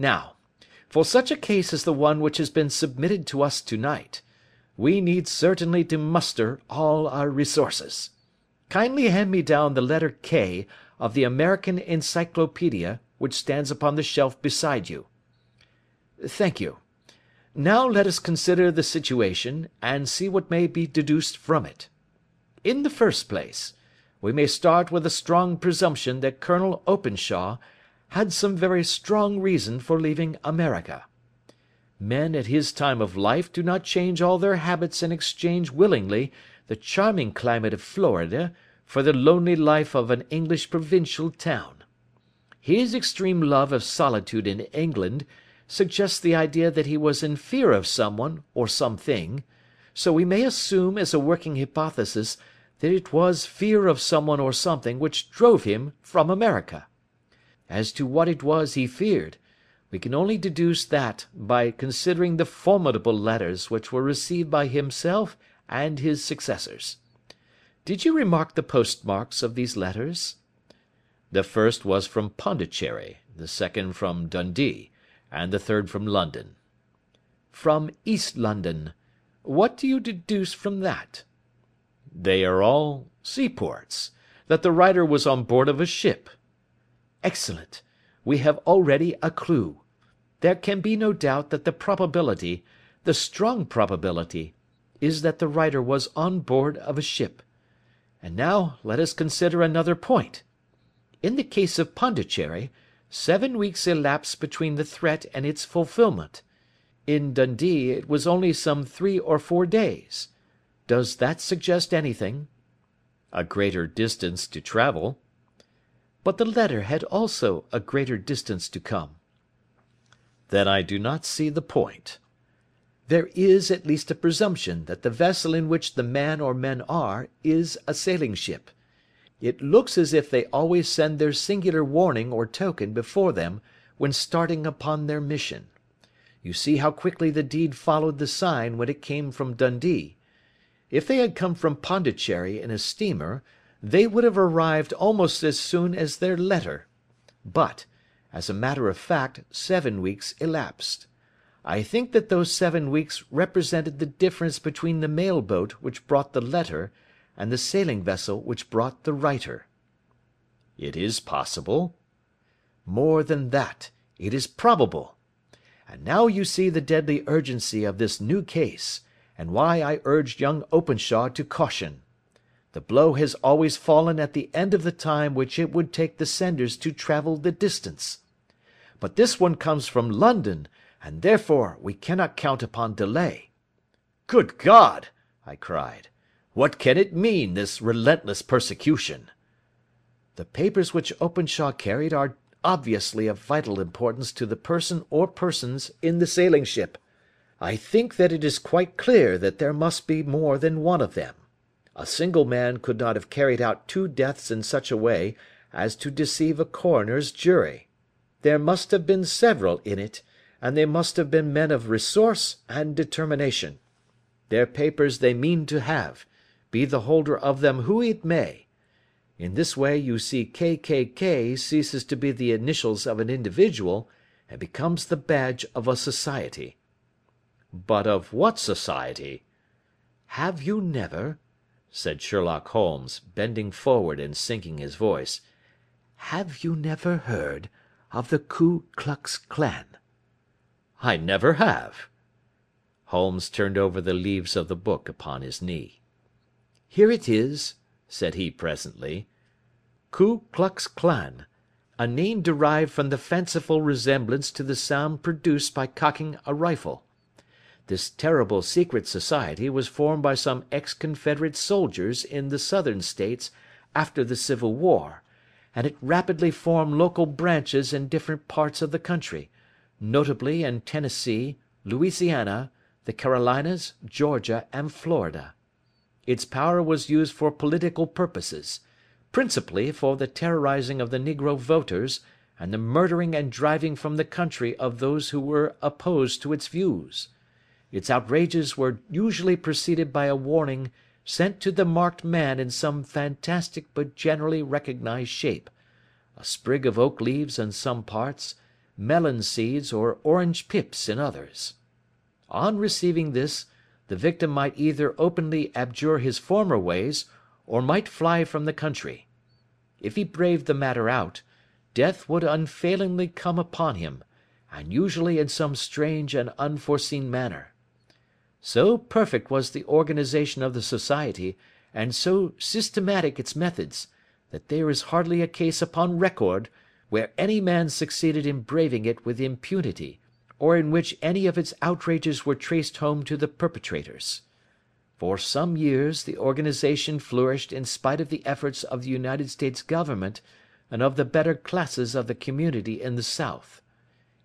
Now, for such a case as the one which has been submitted to us to night, we need certainly to muster all our resources. Kindly hand me down the letter K of the American Encyclopaedia which stands upon the shelf beside you. Thank you. Now let us consider the situation, and see what may be deduced from it. In the first place, we may start with a strong presumption that Colonel Openshaw had some very strong reason for leaving America. Men at his time of life do not change all their habits and exchange willingly the charming climate of Florida for the lonely life of an English provincial town. His extreme love of solitude in England suggests the idea that he was in fear of someone or something, so we may assume as a working hypothesis that it was fear of someone or something which drove him from America. As to what it was he feared, we can only deduce that by considering the formidable letters which were received by himself and his successors. Did you remark the postmarks of these letters? The first was from Pondicherry, the second from Dundee, and the third from London. From East London. What do you deduce from that? They are all seaports. That the writer was on board of a ship. Excellent. We have already a clue. There can be no doubt that the probability, the strong probability, is that the writer was on board of a ship. And now let us consider another point. In the case of Pondicherry, seven weeks elapsed between the threat and its fulfilment. In Dundee it was only some three or four days. Does that suggest anything? A greater distance to travel. But the letter had also a greater distance to come. Then I do not see the point. There is at least a presumption that the vessel in which the man or men are is a sailing ship. It looks as if they always send their singular warning or token before them when starting upon their mission. You see how quickly the deed followed the sign when it came from Dundee. If they had come from Pondicherry in a steamer, they would have arrived almost as soon as their letter. But, as a matter of fact, seven weeks elapsed. I think that those seven weeks represented the difference between the mail boat which brought the letter and the sailing vessel which brought the writer. It is possible. More than that, it is probable. And now you see the deadly urgency of this new case, and why I urged young Openshaw to caution. The blow has always fallen at the end of the time which it would take the senders to travel the distance. But this one comes from London, and therefore we cannot count upon delay. Good God! I cried. What can it mean, this relentless persecution? The papers which Openshaw carried are obviously of vital importance to the person or persons in the sailing ship. I think that it is quite clear that there must be more than one of them. A single man could not have carried out two deaths in such a way as to deceive a coroner's jury. There must have been several in it, and they must have been men of resource and determination. Their papers they mean to have, be the holder of them who it may. In this way you see KKK ceases to be the initials of an individual, and becomes the badge of a society. But of what society? Have you never, said Sherlock Holmes, bending forward and sinking his voice, have you never heard of the Ku Klux Klan? I never have. Holmes turned over the leaves of the book upon his knee. "Here it is," said he presently. "Ku Klux Klan, a name derived from the fanciful resemblance to the sound produced by cocking a rifle. This terrible secret society was formed by some ex Confederate soldiers in the Southern States after the Civil War, and it rapidly formed local branches in different parts of the country, notably in Tennessee, Louisiana, the Carolinas, Georgia, and Florida. Its power was used for political purposes, principally for the terrorising of the negro voters and the murdering and driving from the country of those who were opposed to its views. Its outrages were usually preceded by a warning sent to the marked man in some fantastic but generally recognised shape a sprig of oak leaves in some parts, melon seeds or orange pips in others. On receiving this, the victim might either openly abjure his former ways, or might fly from the country. If he braved the matter out, death would unfailingly come upon him, and usually in some strange and unforeseen manner. So perfect was the organisation of the Society, and so systematic its methods, that there is hardly a case upon record where any man succeeded in braving it with impunity, or in which any of its outrages were traced home to the perpetrators. For some years the organisation flourished in spite of the efforts of the United States Government and of the better classes of the community in the South.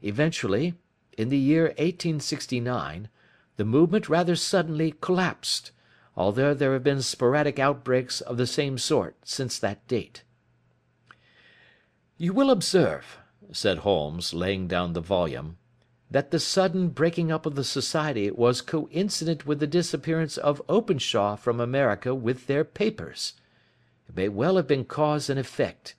Eventually, in the year 1869, the movement rather suddenly collapsed, although there have been sporadic outbreaks of the same sort since that date. "You will observe," said Holmes, laying down the volume, "that the sudden breaking up of the Society was coincident with the disappearance of Openshaw from America with their papers. It may well have been cause and effect.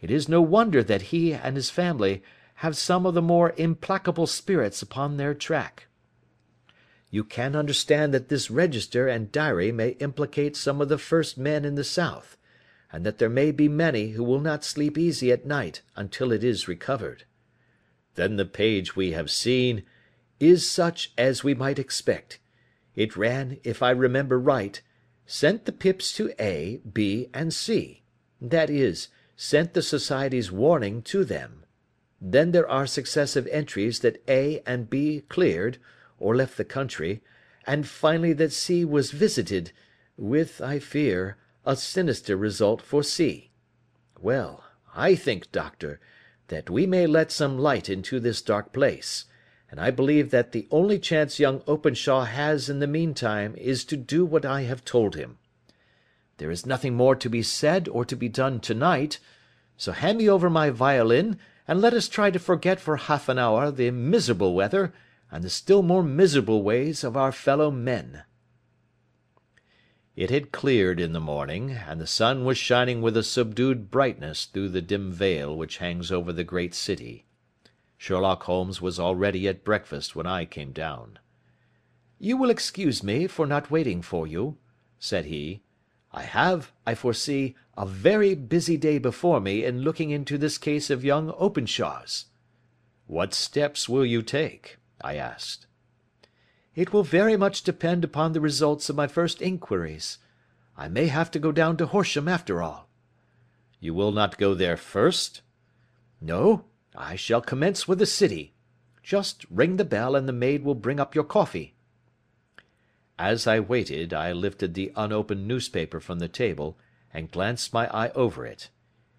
It is no wonder that he and his family have some of the more implacable spirits upon their track. You can understand that this register and diary may implicate some of the first men in the South and that there may be many who will not sleep easy at night until it is recovered. Then the page we have seen is such as we might expect. It ran, if I remember right, sent the pips to A, B, and C; that is, sent the Society's warning to them. Then there are successive entries that A and B cleared, or left the country, and finally that C was visited, with, I fear a sinister result for C. Well, I think, doctor, that we may let some light into this dark place, and I believe that the only chance young Openshaw has in the meantime is to do what I have told him. There is nothing more to be said or to be done to night, so hand me over my violin, and let us try to forget for half an hour the miserable weather and the still more miserable ways of our fellow men. It had cleared in the morning, and the sun was shining with a subdued brightness through the dim veil which hangs over the great city. Sherlock Holmes was already at breakfast when I came down. "You will excuse me for not waiting for you," said he. "I have, I foresee, a very busy day before me in looking into this case of young Openshaw's." "What steps will you take?" I asked. It will very much depend upon the results of my first inquiries. I may have to go down to Horsham after all." "You will not go there first?" "No. I shall commence with the City. Just ring the bell and the maid will bring up your coffee." As I waited I lifted the unopened newspaper from the table and glanced my eye over it.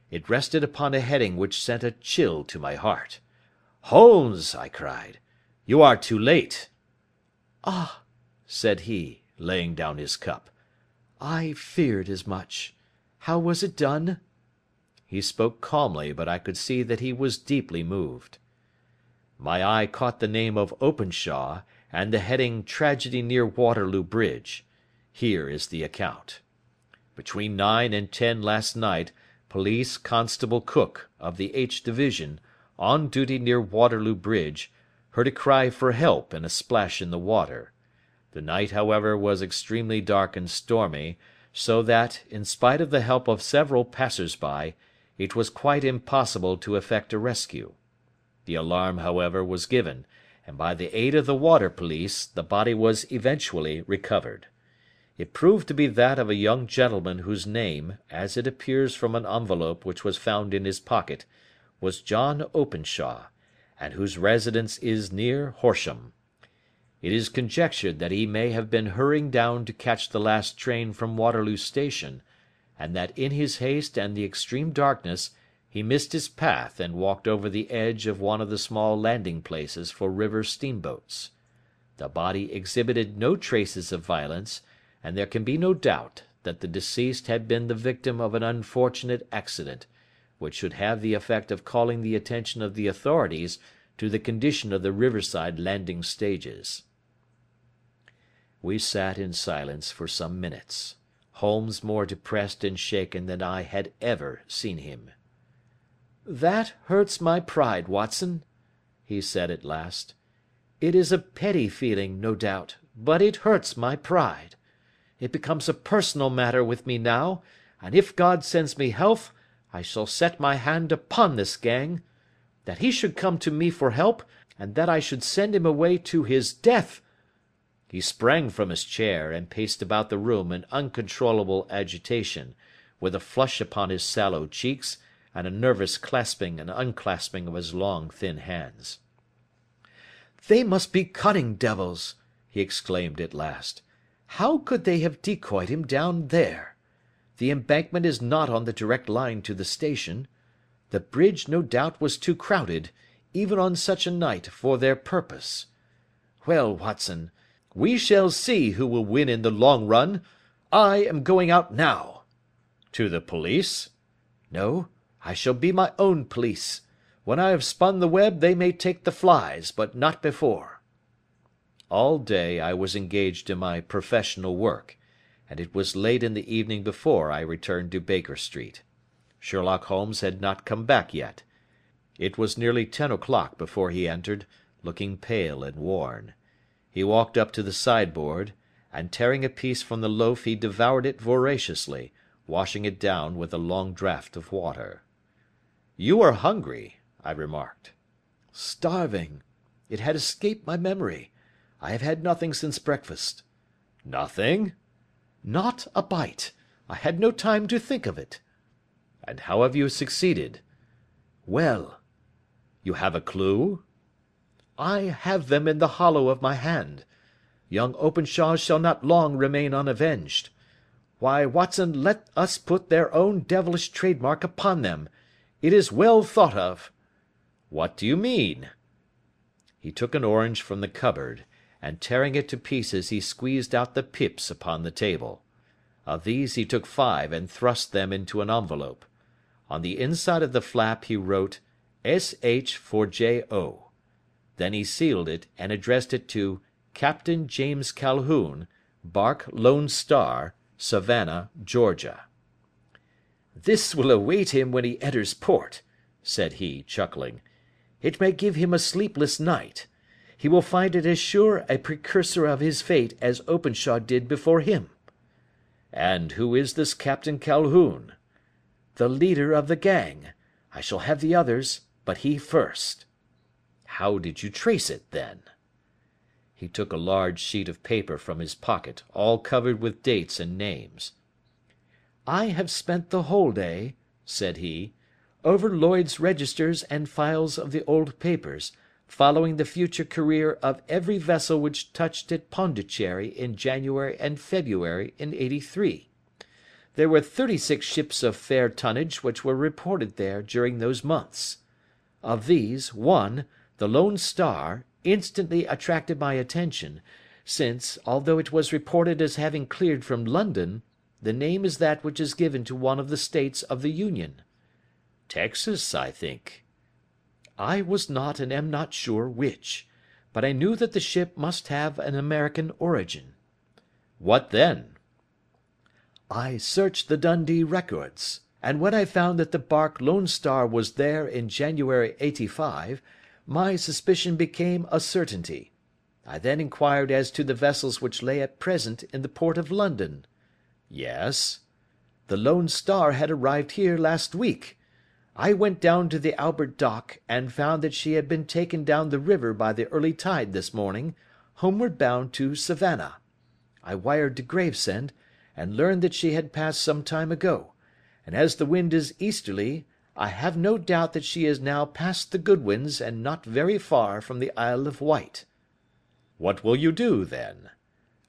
It rested upon a heading which sent a chill to my heart. "Holmes!" I cried, "you are too late. "Ah!" said he, laying down his cup. "I feared as much. How was it done?" He spoke calmly, but I could see that he was deeply moved. My eye caught the name of Openshaw, and the heading "Tragedy near Waterloo Bridge." Here is the account. Between nine and ten last night Police Constable Cook, of the H Division, on duty near Waterloo Bridge heard a cry for help and a splash in the water. The night, however, was extremely dark and stormy, so that, in spite of the help of several passers by, it was quite impossible to effect a rescue. The alarm, however, was given, and by the aid of the water police the body was eventually recovered. It proved to be that of a young gentleman whose name, as it appears from an envelope which was found in his pocket, was John Openshaw and whose residence is near Horsham. It is conjectured that he may have been hurrying down to catch the last train from Waterloo Station, and that in his haste and the extreme darkness he missed his path and walked over the edge of one of the small landing places for river steamboats. The body exhibited no traces of violence, and there can be no doubt that the deceased had been the victim of an unfortunate accident which should have the effect of calling the attention of the authorities to the condition of the riverside landing stages. We sat in silence for some minutes, Holmes more depressed and shaken than I had ever seen him. "That hurts my pride, Watson," he said at last. "It is a petty feeling, no doubt, but it hurts my pride. It becomes a personal matter with me now, and if God sends me health, I shall set my hand upon this gang. That he should come to me for help, and that I should send him away to his death!" He sprang from his chair, and paced about the room in uncontrollable agitation, with a flush upon his sallow cheeks, and a nervous clasping and unclasping of his long thin hands. "They must be cunning devils!" he exclaimed at last. "How could they have decoyed him down there? The embankment is not on the direct line to the station. The bridge no doubt was too crowded, even on such a night, for their purpose. Well, Watson, we shall see who will win in the long run. I am going out now." "To the police?" "No, I shall be my own police. When I have spun the web they may take the flies, but not before." All day I was engaged in my professional work, and it was late in the evening before I returned to Baker Street. Sherlock Holmes had not come back yet. It was nearly ten o'clock before he entered, looking pale and worn. He walked up to the sideboard, and tearing a piece from the loaf he devoured it voraciously, washing it down with a long draught of water. "You are hungry," I remarked. "Starving. It had escaped my memory. I have had nothing since breakfast." "Nothing?" "Not a bite. I had no time to think of it." "And how have you succeeded?" "Well." "You have a clue?" I have them in the hollow of my hand. Young Openshaw shall not long remain unavenged. Why, Watson, let us put their own devilish trademark upon them. It is well thought of." "What do you mean?" He took an orange from the cupboard, and tearing it to pieces he squeezed out the pips upon the table. Of these he took five and thrust them into an envelope. On the inside of the flap he wrote "S.H. for J.O." Then he sealed it, and addressed it to Captain James Calhoun, bark Lone Star, Savannah, Georgia. "This will await him when he enters port," said he, chuckling. "It may give him a sleepless night. He will find it as sure a precursor of his fate as Openshaw did before him." "And who is this Captain Calhoun?" "The leader of the gang. I shall have the others, but he first. How did you trace it, then?" He took a large sheet of paper from his pocket, all covered with dates and names. "I have spent the whole day," said he, "over Lloyd's registers and files of the old papers, following the future career of every vessel which touched at Pondicherry in January and February in '83. There were thirty six ships of fair tonnage which were reported there during those months. Of these, one the Lone Star, instantly attracted my attention, since, although it was reported as having cleared from London, the name is that which is given to one of the States of the Union. Texas, I think. I was not and am not sure which, but I knew that the ship must have an American origin. What then? I searched the Dundee records, and when I found that the bark Lone Star was there in January '85 my suspicion became a certainty. I then inquired as to the vessels which lay at present in the port of London. Yes. The Lone Star had arrived here last week. I went down to the Albert Dock, and found that she had been taken down the river by the early tide this morning, homeward bound to Savannah. I wired to Gravesend, and learned that she had passed some time ago, and as the wind is easterly I have no doubt that she is now past the Goodwins and not very far from the Isle of Wight." "What will you do, then?"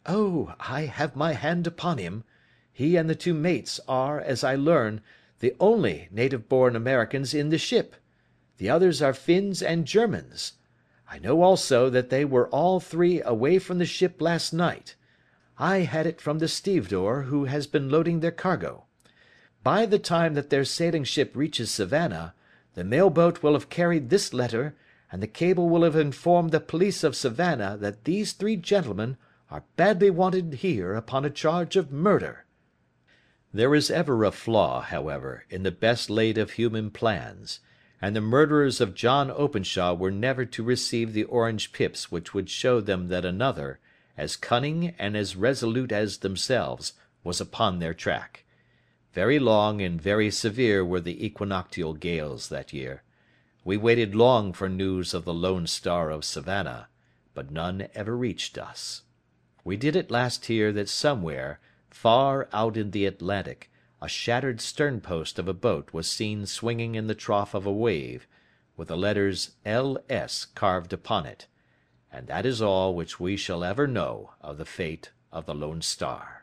"Oh, I have my hand upon him. He and the two mates are, as I learn, the only native born Americans in the ship. The others are Finns and Germans. I know also that they were all three away from the ship last night. I had it from the stevedore who has been loading their cargo. By the time that their sailing ship reaches Savannah, the mail boat will have carried this letter, and the cable will have informed the police of Savannah that these three gentlemen are badly wanted here upon a charge of murder." There is ever a flaw, however, in the best laid of human plans, and the murderers of John Openshaw were never to receive the orange pips which would show them that another, as cunning and as resolute as themselves, was upon their track. Very long and very severe were the equinoctial gales that year. We waited long for news of the Lone Star of Savannah, but none ever reached us. We did at last hear that somewhere, far out in the Atlantic, a shattered sternpost of a boat was seen swinging in the trough of a wave, with the letters L.S. carved upon it; and that is all which we shall ever know of the fate of the Lone Star.